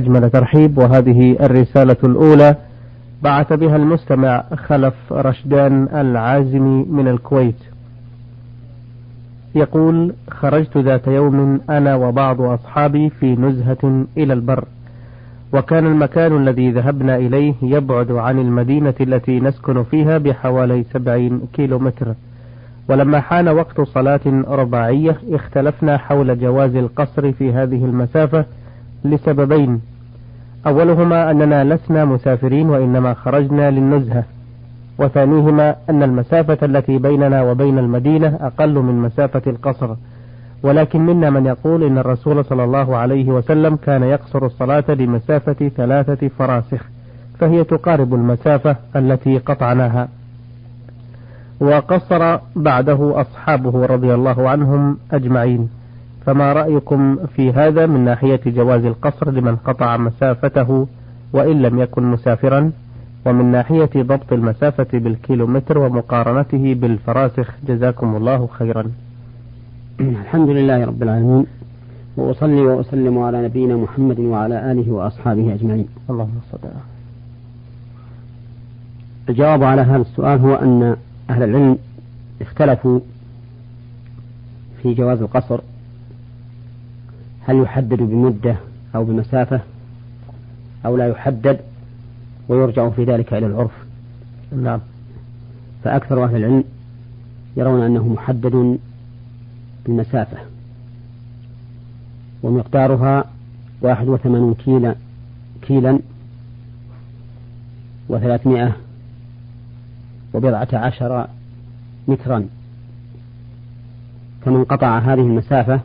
أجمل ترحيب وهذه الرسالة الأولى بعث بها المستمع خلف رشدان العازمي من الكويت. يقول خرجت ذات يوم أنا وبعض أصحابي في نزهة إلى البر وكان المكان الذي ذهبنا إليه يبعد عن المدينة التي نسكن فيها بحوالي سبعين كيلو متر ولما حان وقت صلاة رباعية اختلفنا حول جواز القصر في هذه المسافة لسببين أولهما أننا لسنا مسافرين وإنما خرجنا للنزهة وثانيهما أن المسافة التي بيننا وبين المدينة أقل من مسافة القصر. ولكن منا من يقول إن الرسول صلى الله عليه وسلم كان يقصر الصلاة لمسافة ثلاثة فراسخ فهي تقارب المسافة التي قطعناها. وقصر بعده أصحابه رضي الله عنهم أجمعين. فما رأيكم في هذا من ناحية جواز القصر لمن قطع مسافته وإن لم يكن مسافرا؟ ومن ناحية ضبط المسافة بالكيلومتر ومقارنته بالفراسخ جزاكم الله خيرا. الحمد لله رب العالمين وأصلي وأسلم على نبينا محمد وعلى آله وأصحابه أجمعين. اللهم صل الجواب على هذا السؤال هو أن أهل العلم اختلفوا في جواز القصر هل يحدد بمدة أو بمسافة أو لا يحدد ويرجع في ذلك إلى العرف؟ نعم. فأكثر أهل العلم يرون أنه محدد بالمسافة ومقدارها واحد وثمانون كيلا كيلا وثلاثمائة وبضعة عشر مترا. فمن قطع هذه المسافة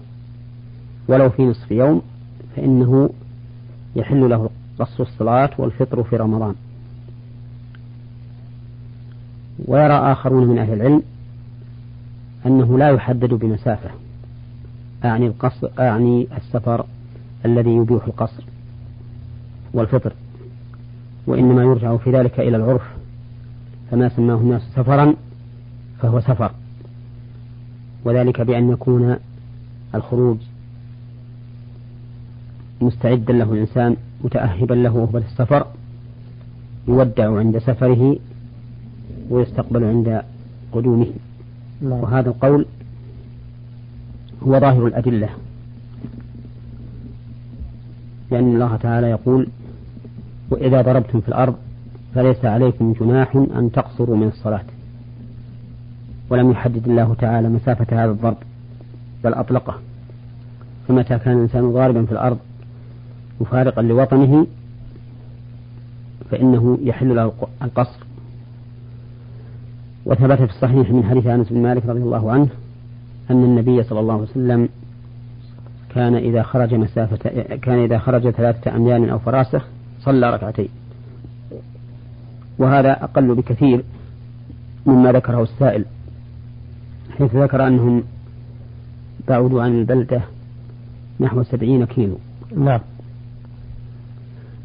ولو في نصف يوم فإنه يحل له قص الصلاة والفطر في رمضان. ويرى آخرون من أهل العلم أنه لا يحدد بمسافة أعني القصر أعني السفر الذي يبيح القصر والفطر وإنما يرجع في ذلك إلى العرف فما سماه الناس سفرا فهو سفر. وذلك بأن يكون الخروج مستعدا له الإنسان متأهبا له وهو السفر يودع عند سفره ويستقبل عند قدومه. نعم. وهذا القول هو ظاهر الأدلة. لأن الله تعالى يقول وإذا ضربتم في الأرض فليس عليكم جناح أن تقصروا من الصلاة. ولم يحدد الله تعالى مسافة هذا الضرب بل أطلقه. فمتى كان الإنسان ضاربا في الأرض مفارقا لوطنه فإنه يحل له القصر. وثبت في الصحيح من حديث أنس بن مالك رضي الله عنه أن النبي صلى الله عليه وسلم كان إذا خرج مسافة كان إذا خرج ثلاثة أميال أو فراسخ صلى ركعتين. وهذا أقل بكثير مما ذكره السائل حيث ذكر أنهم بعدوا عن البلدة نحو سبعين كيلو. نعم.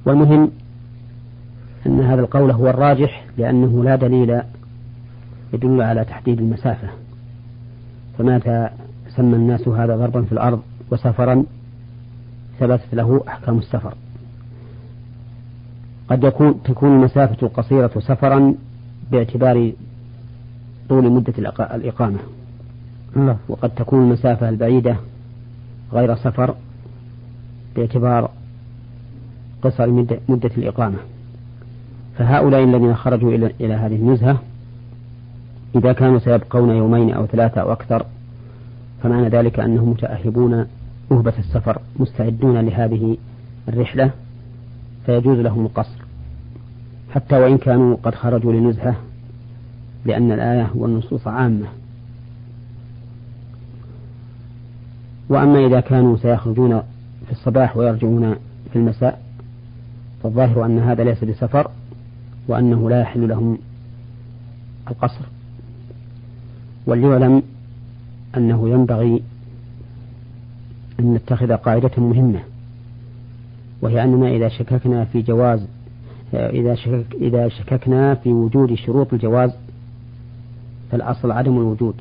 والمهم أن هذا القول هو الراجح لأنه لا دليل يدل على تحديد المسافة. فمتى سمى الناس هذا ضربا في الأرض وسفرا ثبتت له أحكام السفر. قد يكون تكون المسافة القصيرة سفرا باعتبار طول مدة الإقامة. نعم. وقد تكون المسافة البعيدة غير سفر باعتبار قصر مدة, الإقامة. فهؤلاء الذين خرجوا إلى هذه النزهة إذا كانوا سيبقون يومين أو ثلاثة أو أكثر فمعنى ذلك أنهم متأهبون أهبة السفر مستعدون لهذه الرحلة فيجوز لهم القصر. حتى وإن كانوا قد خرجوا لنزهة لأن الآية والنصوص عامة. وأما إذا كانوا سيخرجون في الصباح ويرجعون في المساء فالظاهر أن هذا ليس بسفر وأنه لا يحل لهم القصر. وليعلم أنه ينبغي أن نتخذ قاعدة مهمة وهي أننا إذا شككنا في جواز إذا شكك إذا شككنا في وجود شروط الجواز فالأصل عدم الوجود.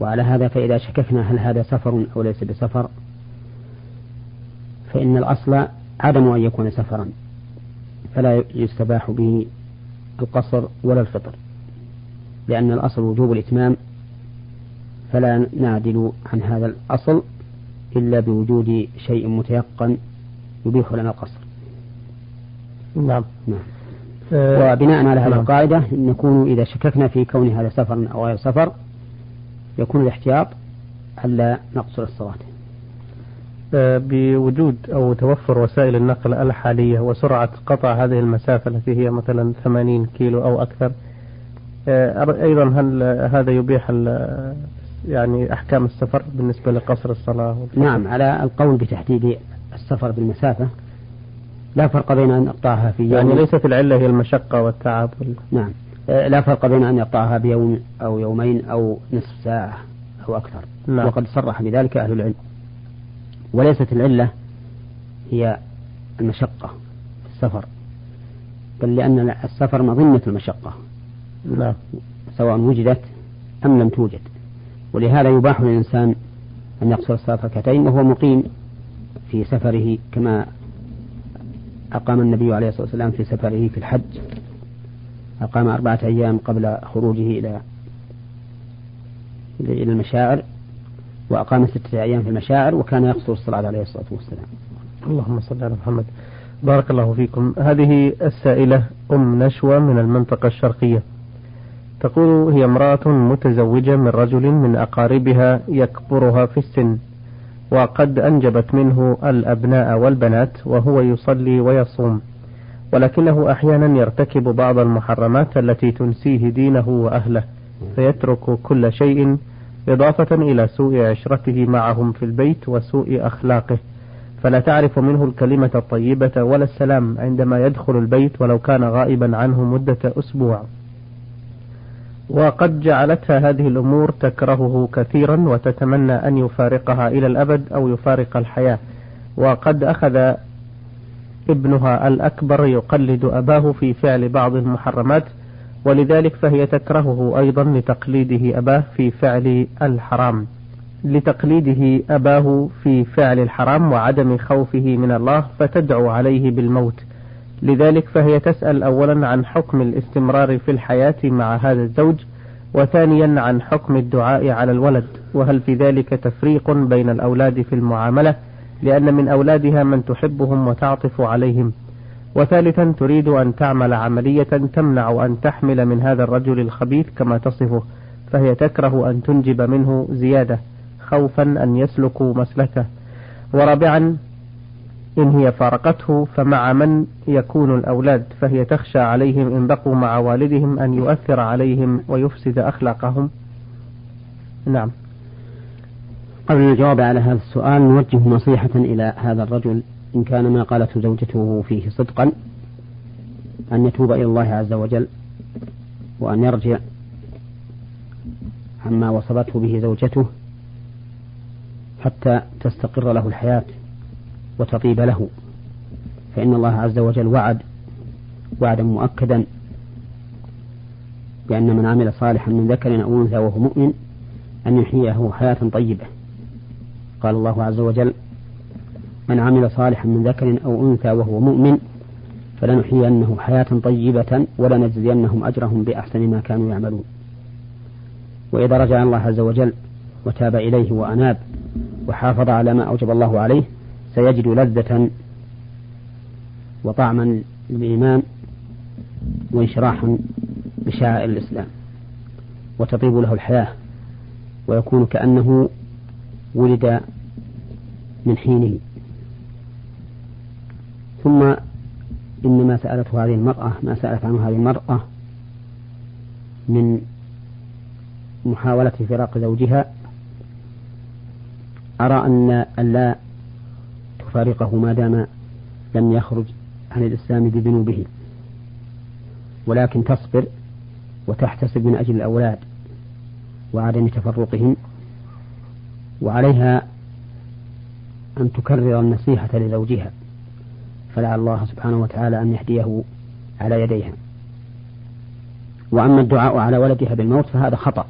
وعلى هذا فإذا شككنا هل هذا سفر أو ليس بسفر فإن الأصل عدم أن يكون سفرا فلا يستباح به القصر ولا الفطر لأن الأصل وجوب الإتمام فلا نعدل عن هذا الأصل إلا بوجود شيء متيقن يبيح لنا القصر. نعم. نعم. آه وبناء على هذه نعم. القاعدة نكون إذا شككنا في كون هذا سفر أو غير سفر يكون الاحتياط ألا نقصر الصلاة. بوجود أو توفر وسائل النقل الحالية وسرعة قطع هذه المسافة التي هي مثلا 80 كيلو أو أكثر. آه أيضا هل هذا يبيح يعني أحكام السفر بالنسبة لقصر الصلاة نعم على القول بتحديد السفر بالمسافة لا فرق بين أن يقطعها في يوم يعني ليست العلة هي المشقة والتعب نعم آه، لا فرق بين أن يقطعها بيوم أو يومين أو نصف ساعة أو أكثر. نعم. وقد صرح بذلك أهل العلم. وليست العلة هي المشقة في السفر. بل لأن السفر مظنة المشقة. نعم. سواء وجدت أم لم توجد. ولهذا يباح للإنسان أن يقصر الصلاة ركعتين وهو مقيم في سفره كما أقام النبي عليه الصلاة والسلام في سفره في الحج. أقام أربعة أيام قبل خروجه إلى إلى المشاعر. وأقام ستة أيام في المشاعر وكان يقصر الصلاة عليه الصلاة والسلام. اللهم صل على محمد. بارك الله فيكم. هذه السائلة أم نشوى من المنطقة الشرقية. تقول هي امرأة متزوجة من رجل من أقاربها يكبرها في السن وقد أنجبت منه الأبناء والبنات وهو يصلي ويصوم ولكنه أحيانا يرتكب بعض المحرمات التي تنسيه دينه وأهله فيترك كل شيء إضافة إلى سوء عشرته معهم في البيت وسوء أخلاقه. فلا تعرف منه الكلمة الطيبة ولا السلام عندما يدخل البيت ولو كان غائبا عنه مدة أسبوع. وقد جعلتها هذه الأمور تكرهه كثيرا وتتمنى أن يفارقها إلى الأبد أو يفارق الحياة. وقد أخذ ابنها الأكبر يقلد أباه في فعل بعض المحرمات ولذلك فهي تكرهه أيضا لتقليده أباه في فعل الحرام. لتقليده أباه في فعل الحرام وعدم خوفه من الله فتدعو عليه بالموت. لذلك فهي تسأل أولا عن حكم الاستمرار في الحياة مع هذا الزوج وثانيا عن حكم الدعاء على الولد وهل في ذلك تفريق بين الأولاد في المعاملة؟ لأن من أولادها من تحبهم وتعطف عليهم. وثالثا تريد أن تعمل عملية تمنع أن تحمل من هذا الرجل الخبيث كما تصفه فهي تكره أن تنجب منه زيادة خوفا أن يسلكوا مسلكه. ورابعا إن هي فارقته فمع من يكون الأولاد فهي تخشى عليهم إن بقوا مع والدهم أن يؤثر عليهم ويفسد أخلاقهم. نعم. قبل الجواب على هذا السؤال نوجه نصيحة إلى هذا الرجل. إن كان ما قالته زوجته فيه صدقا أن يتوب إلى الله عز وجل وأن يرجع عما وصفته به زوجته حتى تستقر له الحياة وتطيب له. فإن الله عز وجل وعد وعدا مؤكدا بأن من عمل صالحا من ذكر أو أنثى وهو مؤمن أن يحييه حياة طيبة. قال الله عز وجل من عمل صالحا من ذكر أو أنثى وهو مؤمن فلنحيينه حياة طيبة ولنجزينهم أجرهم بأحسن ما كانوا يعملون. وإذا رجع الله عز وجل وتاب إليه وأناب وحافظ على ما أوجب الله عليه سيجد لذة وطعما للإيمان وانشراحا بشعائر الإسلام وتطيب له الحياة ويكون كأنه ولد من حينه. ثم إن ما سألته هذه المرأة ما سألت عنه هذه المرأة من محاولة فراق زوجها أرى أن لا تفارقه ما دام لم يخرج عن الإسلام بذنوبه. ولكن تصبر وتحتسب من أجل الأولاد وعدم تفرقهم وعليها أن تكرر النصيحة لزوجها. فلعل الله سبحانه وتعالى أن يهديه على يديها. وأما الدعاء على ولدها بالموت فهذا خطأ.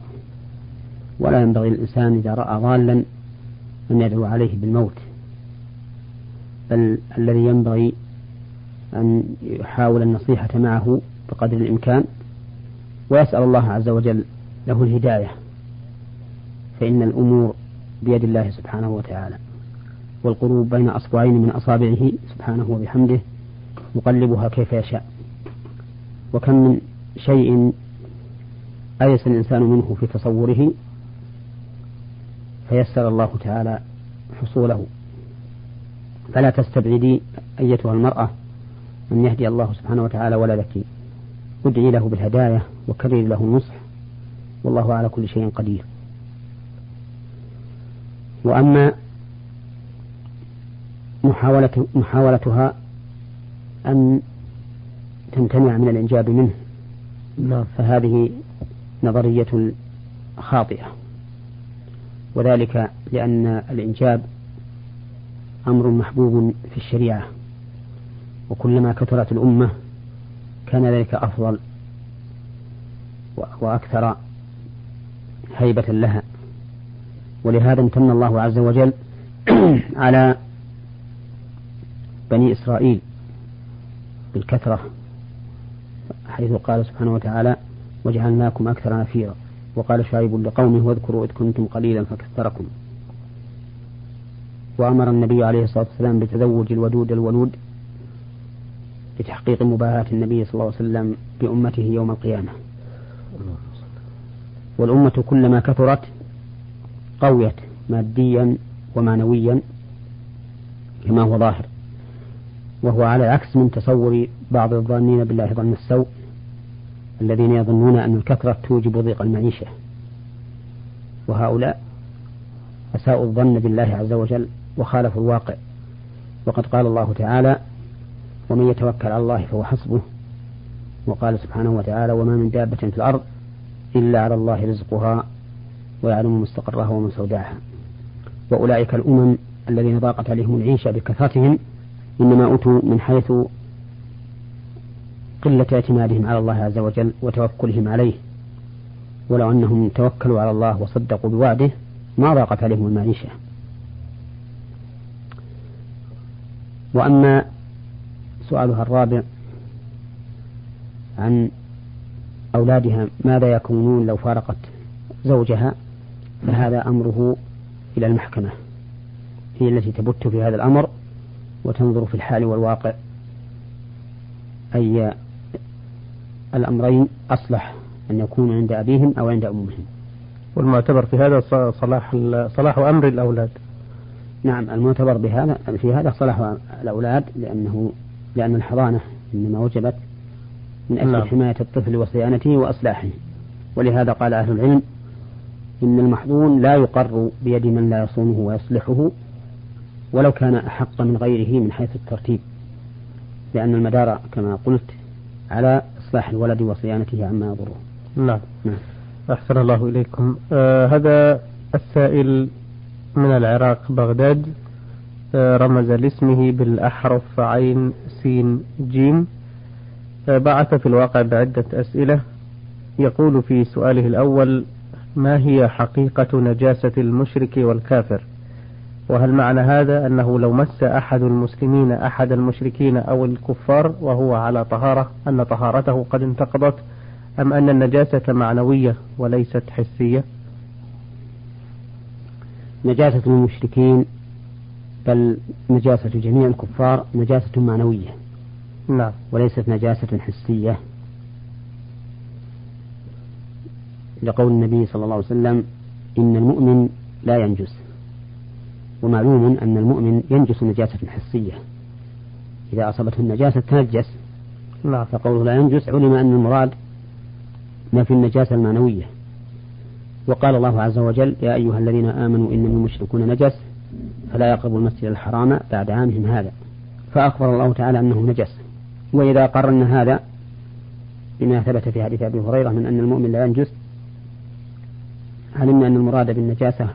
ولا ينبغي للإنسان إذا رأى ضالا أن يدعو عليه بالموت. بل الذي ينبغي أن يحاول النصيحة معه بقدر الإمكان ويسأل الله عز وجل له الهداية. فإن الأمور بيد الله سبحانه وتعالى. والقلوب بين أصبعين من أصابعه سبحانه وبحمده يقلبها كيف يشاء. وكم من شيء أيس الإنسان منه في تصوره فيسر الله تعالى حصوله. فلا تستبعدي أيتها المرأة أن يهدي الله سبحانه وتعالى ولدك ادعي له بالهداية وكرر له النصح والله على كل شيء قدير. وأما محاولة محاولتها أن تمتنع من الإنجاب منه. نعم. فهذه نظرية خاطئة. وذلك لأن الإنجاب أمر محبوب في الشريعة. وكلما كثرت الأمة كان ذلك أفضل وأكثر هيبة لها. ولهذا امتن الله عز وجل على بني إسرائيل بالكثرة. حيث قال سبحانه وتعالى وجعلناكم أكثر نفيرا. وقال شعيب لقومه واذكروا إذ كنتم قليلا فكثركم. وأمر النبي عليه الصلاة والسلام بتزوج الودود الولود لتحقيق مباهاة النبي صلى الله عليه وسلم بأمته يوم القيامة. والأمة كلما كثرت قويت ماديا ومعنويا كما هو ظاهر. وهو على العكس من تصور بعض الظانين بالله ظن السوء الذين يظنون أن الكثرة توجب ضيق المعيشة. وهؤلاء أساءوا الظن بالله عز وجل وخالفوا الواقع. وقد قال الله تعالى ومن يتوكل على الله فهو حسبه وقال سبحانه وتعالى وما من دابة في الأرض إلا على الله رزقها ويعلم مستقرها ومستودعها وأولئك الأمم الذين ضاقت عليهم العيشة بكثرتهم إنما أتوا من حيث قلة اعتمادهم على الله عز وجل وتوكلهم عليه. ولو أنهم توكلوا على الله وصدقوا بوعده ما ضاقت عليهم المعيشة. وأما سؤالها الرابع عن أولادها ماذا يكونون لو فارقت زوجها فهذا أمره إلى المحكمة هي التي تبت في هذا الأمر. وتنظر في الحال والواقع أي الأمرين أصلح أن يكونوا عند أبيهم أو عند أمهم. والمعتبر في هذا صلاح صلاح أمر الأولاد. نعم المعتبر بهذا في هذا صلاح الأولاد لأنه لأن الحضانة إنما وجبت من أجل نعم. حماية الطفل وصيانته وإصلاحه. ولهذا قال أهل العلم إن المحظون لا يقر بيد من لا يصونه ويصلحه ولو كان أحق من غيره من حيث الترتيب. لأن المدار كما قلت على إصلاح الولد وصيانته عما يضره. نعم. نعم. أحسن الله إليكم. آه هذا السائل من العراق بغداد. آه رمز لاسمه بالأحرف عين سين جيم. آه بعث في الواقع بعدة أسئلة. يقول في سؤاله الأول ما هي حقيقة نجاسة المشرك والكافر؟ وهل معنى هذا أنه لو مس أحد المسلمين أحد المشركين أو الكفار وهو على طهارة أن طهارته قد انتقضت أم أن النجاسة معنوية وليست حسية؟ نجاسة المشركين بل نجاسة جميع الكفار نجاسة معنوية. نعم. وليست نجاسة حسية. لقول النبي صلى الله عليه وسلم إن المؤمن لا ينجس. ومعلوم أن المؤمن ينجس نجاسة حسية إذا أصابته النجاسة تنجس. نعم. فقوله لا ينجس علم أن المراد ما في النجاسة المعنوية. وقال الله عز وجل يا أيها الذين آمنوا إنما المشركون نجس فلا يقربوا المسجد الحرام بعد عامهم هذا. فأخبر الله تعالى أنه نجس. وإذا قرنا هذا بما ثبت في حديث أبي هريرة من أن المؤمن لا ينجس علمنا أن المراد بالنجاسة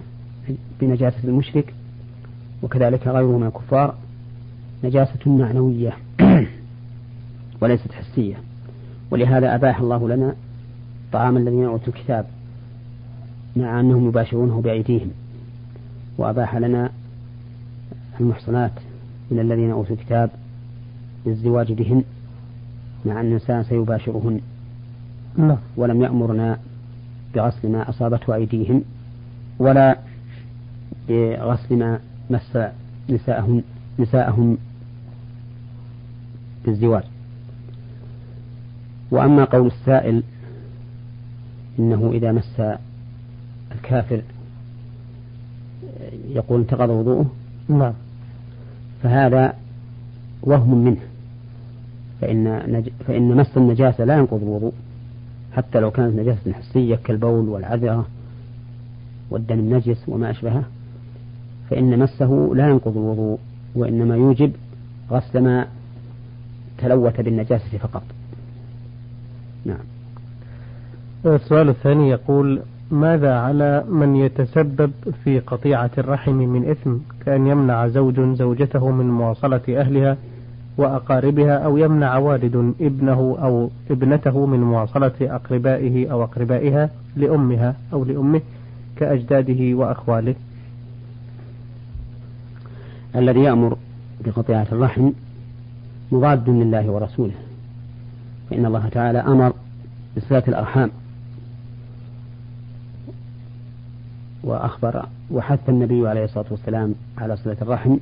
بنجاسة المشرك وكذلك غيره من الكفار نجاسة معنوية وليست حسية. ولهذا أباح الله لنا طعام الذين أوتوا الكتاب مع أنهم يباشرونه بأيديهم. وأباح لنا المحصنات من الذين أوتوا الكتاب للزواج بهن مع أن الإنسان سيباشرهن. نعم. ولم يأمرنا بغسل ما أصابته أيديهم ولا بغسل ما مس نساءهم نساءهم بالزواج وأما قول السائل إنه إذا مس الكافر يقول انتقض وضوءه نعم. فهذا وهم منه. فإن, نج... فإن مس النجاسة لا ينقض الوضوء حتى لو كانت نجاسة حسية كالبول والعذرة والدم النجس وما أشبهه. فإن مسه لا ينقض الوضوء وإنما يوجب غسل ما تلوث بالنجاسة فقط. نعم. السؤال الثاني يقول ماذا على من يتسبب في قطيعة الرحم من إثم كأن يمنع زوج زوجته من مواصلة أهلها وأقاربها أو يمنع والد ابنه أو ابنته من مواصلة أقربائه أو أقربائها لأمها أو لأمه كأجداده وأخواله؟ الذي يأمر بقطيعة الرحم مضاد لله ورسوله. فإن الله تعالى أمر بصلة الأرحام وأخبر وحث النبي عليه الصلاة والسلام على صلة الرحم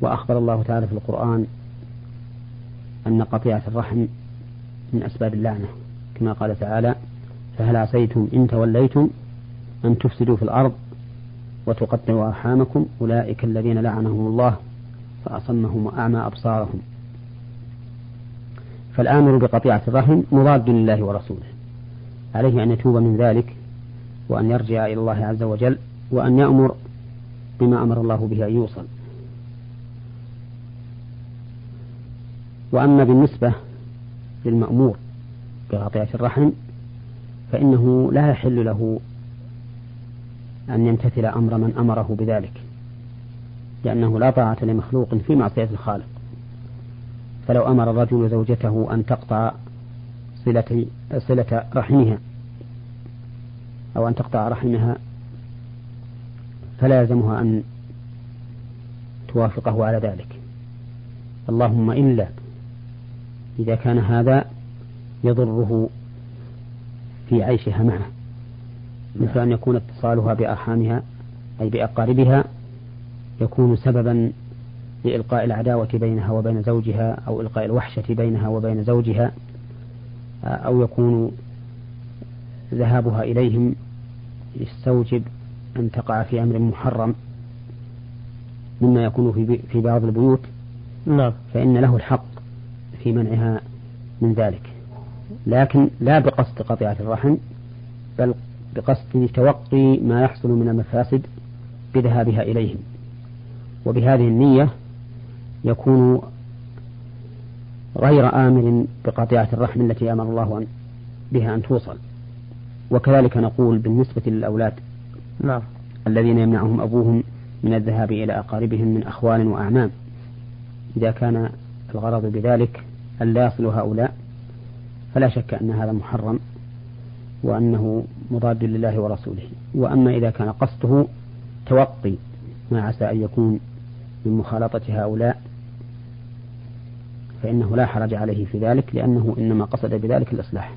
وأخبر الله تعالى في القرآن أن قطيعة الرحم من أسباب اللعنة. كما قال تعالى فهل عسيتم إن توليتم أن تفسدوا في الأرض وتقطعوا أرحامكم أولئك الذين لعنهم الله فأصمهم وأعمى أبصارهم. فالآمر بقطيعة الرحم مضاد لله ورسوله عليه أن يتوب من ذلك وأن يرجع إلى الله عز وجل وأن يأمر بما أمر الله به أن يوصل. وأما بالنسبة للمأمور بقطيعة الرحم فإنه لا يحل له أن يمتثل أمر من أمره بذلك لأنه لا طاعة لمخلوق في معصية الخالق. فلو أمر الرجل زوجته أن تقطع صلة صلة رحمها أو أن تقطع رحمها فلا يلزمها أن توافقه على ذلك. اللهم إلا إذا كان هذا يضره في عيشها معه. مثل أن يكون اتصالها بأرحامها أي بأقاربها يكون سببا لإلقاء العداوة بينها وبين زوجها أو إلقاء الوحشة بينها وبين زوجها أو يكون ذهابها إليهم يستوجب أن تقع في أمر محرم مما يكون في في بعض البيوت. نعم. فإن له الحق في منعها من ذلك. لكن لا بقصد قطيعة الرحم بل بقصد توقي ما يحصل من المفاسد بذهابها إليهم. وبهذه النية يكون غير آمر بقطيعة الرحم التي أمر الله بها أن توصل. وكذلك نقول بالنسبة للأولاد نعم. الذين يمنعهم أبوهم من الذهاب إلى أقاربهم من أخوال وأعمام. إذا كان الغرض بذلك أن لا يصلوا هؤلاء فلا شك أن هذا محرم وأنه مضاد لله ورسوله. وأما إذا كان قصده توقي ما عسى أن يكون من مخالطة هؤلاء فإنه لا حرج عليه في ذلك لأنه إنما قصد بذلك الإصلاح.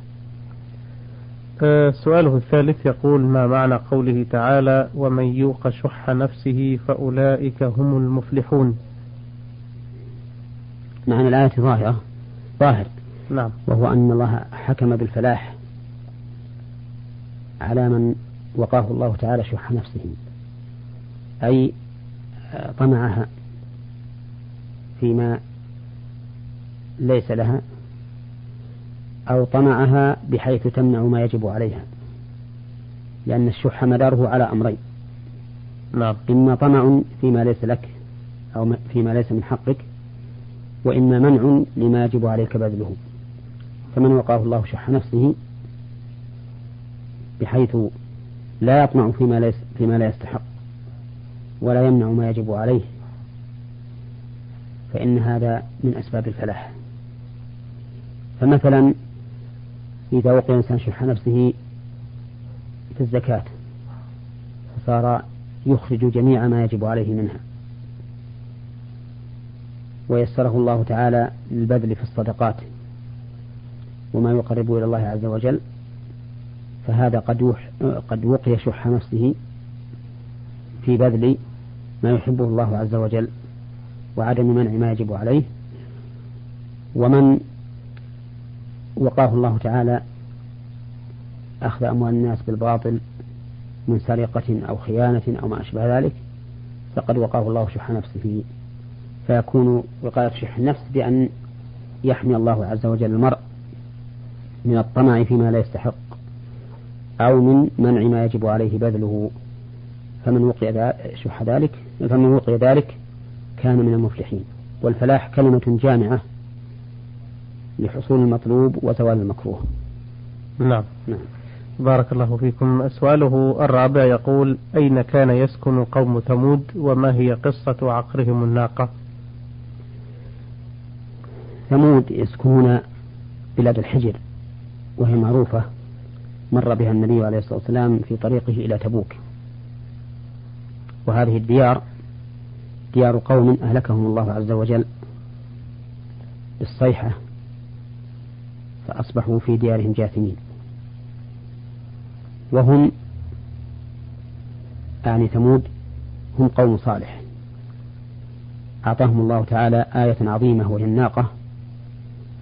آه، سؤاله الثالث يقول ما معنى قوله تعالى ومن يوق شح نفسه فأولئك هم المفلحون معنى الآية ظاهرة ظاهر. نعم. وهو أن الله حكم بالفلاح. على من وقاه الله تعالى شح نفسه أي طمعها فيما ليس لها أو طمعها بحيث تمنع ما يجب عليها لأن الشح مداره على أمرين نعم. إما طمع فيما ليس لك أو فيما ليس من حقك وإما منع لما يجب عليك بذله فمن وقاه الله شح نفسه بحيث لا يطمع فيما, ليس فيما لا يستحق ولا يمنع ما يجب عليه. فإن هذا من أسباب الفلاح. فمثلا إذا وقع الإنسان شح نفسه في الزكاة فصار يخرج جميع ما يجب عليه منها. ويسره الله تعالى للبذل في الصدقات وما يقرب إلى الله عز وجل. فهذا قد قد وقي شح نفسه في بذل ما يحبه الله عز وجل وعدم منع ما يجب عليه. ومن وقاه الله تعالى أخذ أموال الناس بالباطل من سرقة أو خيانة أو ما أشبه ذلك فقد وقاه الله شح نفسه. فيكون وقاية شح النفس بأن يحمي الله عز وجل المرء من الطمع فيما لا يستحق. أو من منع ما يجب عليه بذله. فمن وقي شح ذلك فمن وقي ذلك كان من المفلحين. والفلاح كلمة جامعة لحصول المطلوب وزوال المكروه. نعم. نعم. بارك الله فيكم. سؤاله الرابع يقول أين كان يسكن قوم ثمود وما هي قصة عقرهم الناقة؟ ثمود يسكنون بلاد الحجر وهي معروفة. مر بها النبي عليه الصلاة والسلام في طريقه إلى تبوك. وهذه الديار ديار قوم أهلكهم الله عز وجل بالصيحة فأصبحوا في ديارهم جاثمين. وهم يعني ثمود هم قوم صالح. أعطاهم الله تعالى آية عظيمة وهي الناقة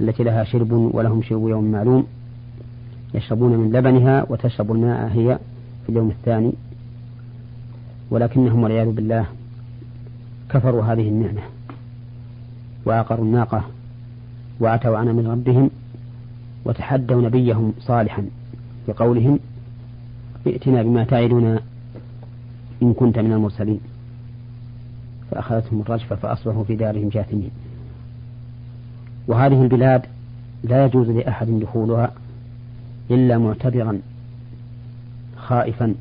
التي لها شرب ولهم شرب يوم معلوم. يشربون من لبنها وتشرب الماء هي في اليوم الثاني. ولكنهم والعياذ بالله كفروا هذه النعمة وعقروا الناقة وعتوا عن من ربهم وتحدوا نبيهم صالحا بقولهم ائتنا بما تعدنا إن كنت من المرسلين. فأخذتهم الرجفة فأصبحوا في دارهم جاثمين. وهذه البلاد لا يجوز لأحد دخولها إلا معتبرا خائفا.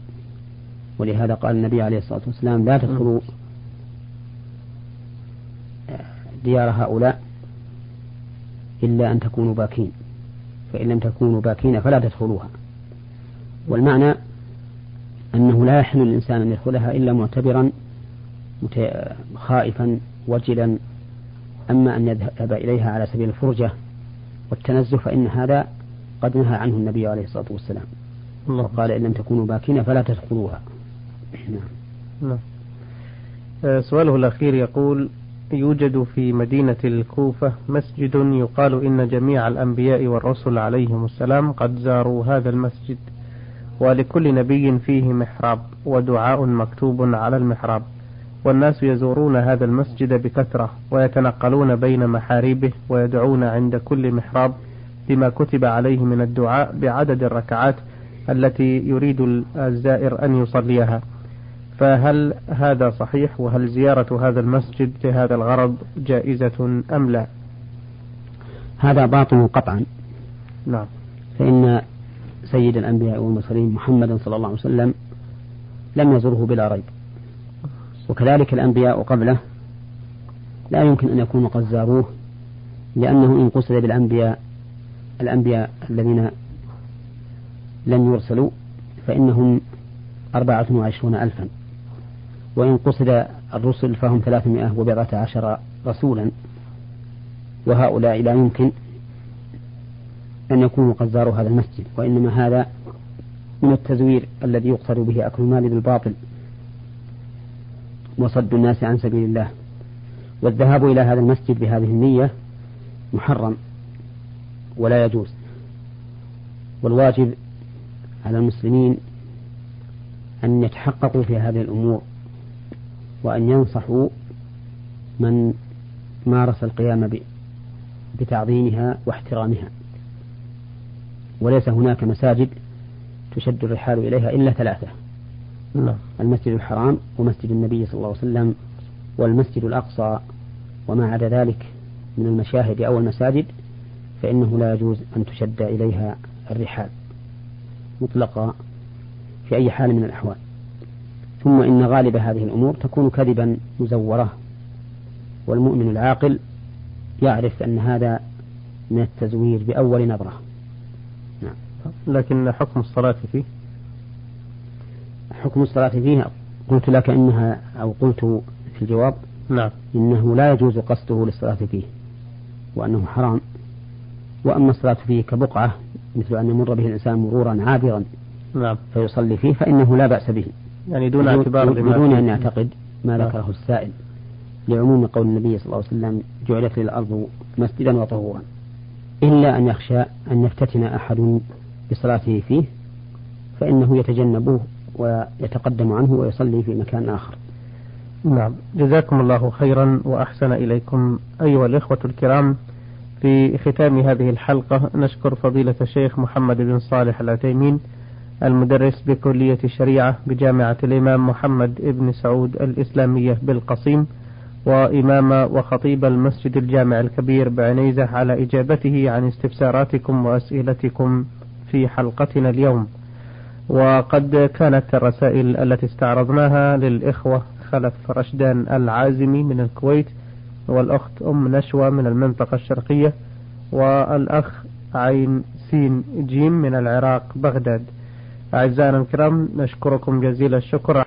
ولهذا قال النبي عليه الصلاة والسلام لا تدخلوا ديار هؤلاء إلا أن تكونوا باكين. فإن لم تكونوا باكين فلا تدخلوها. والمعنى أنه لا يحل الإنسان أن يدخلها إلا معتبرا خائفا وجلا. أما أن يذهب إليها على سبيل الفرجة والتنزه فإن هذا قد نهى عنه النبي عليه الصلاة والسلام الله. وقال إن لم تكونوا باكين فلا تدخلوها نعم. نعم. آه، سؤاله الأخير يقول يوجد في مدينة الكوفة مسجد يقال إن جميع الأنبياء والرسل عليهم السلام قد زاروا هذا المسجد ولكل نبي فيه محراب ودعاء مكتوب على المحراب والناس يزورون هذا المسجد بكثرة ويتنقلون بين محاريبه ويدعون عند كل محراب بما كتب عليه من الدعاء بعدد الركعات التي يريد الزائر أن يصليها. فهل هذا صحيح؟ وهل زيارة هذا المسجد لهذا الغرض جائزة أم لا؟ هذا باطل قطعا. نعم. فإن سيد الأنبياء والمرسلين محمدا صلى الله عليه وسلم لم يزره بلا ريب. وكذلك الأنبياء قبله لا يمكن أن يكونوا قد زاروه لأنه إن قصد بالأنبياء الأنبياء الذين لم يرسلوا فإنهم أربعة وعشرون ألفا. وإن قصد الرسل فهم ثلاثمائة وبضعة عشر رسولا وهؤلاء لا يمكن أن يكونوا قد زاروا هذا المسجد وإنما هذا من التزوير الذي يقصد به أكل المال بالباطل وصد الناس عن سبيل الله. والذهاب إلى هذا المسجد بهذه النية محرم. ولا يجوز. والواجب على المسلمين أن يتحققوا في هذه الأمور وأن ينصحوا من مارس القيام بتعظيمها واحترامها. وليس هناك مساجد تشد الرحال إليها إلا ثلاثة نعم. المسجد الحرام ومسجد النبي صلى الله عليه وسلم والمسجد الأقصى. وما عدا ذلك من المشاهد أو المساجد فإنه لا يجوز أن تشد إليها الرحال مطلقة في أي حال من الأحوال. ثم إن غالب هذه الأمور تكون كذبا مزورة والمؤمن العاقل يعرف أن هذا من التزوير بأول نظرة نعم. لكن حكم الصلاة فيه؟ حكم الصلاة فيه قلت لك إنها أو قلت في الجواب نعم. إنه لا يجوز قصده للصلاة فيه وأنه حرام. وأما الصلاة فيه كبقعة مثل أن يمر به الإنسان مرورا عابرا نعم. فيصلي فيه فإنه لا بأس به. يعني دون اعتبار بدون أن يعتقد ما نعم. ذكره السائل. لعموم قول النبي صلى الله عليه وسلم جعلت لي الأرض مسجدا وطهورا. إلا أن يخشى أن يفتتن أحد بصلاته فيه فإنه يتجنبه ويتقدم عنه ويصلي في مكان آخر. نعم. جزاكم الله خيرا وأحسن إليكم. أيها الإخوة الكرام في ختام هذه الحلقة نشكر فضيلة الشيخ محمد بن صالح العتيمين المدرس بكلية الشريعة بجامعة الإمام محمد بن سعود الإسلامية بالقصيم وإمام وخطيب المسجد الجامع الكبير بعنيزة على إجابته عن استفساراتكم وأسئلتكم في حلقتنا اليوم. وقد كانت الرسائل التي استعرضناها للإخوة خلف رشدان العازمي من الكويت والأخت أم نشوى من المنطقة الشرقية والأخ عين سين جيم من العراق بغداد. أعزائنا الكرام نشكركم جزيل الشكر.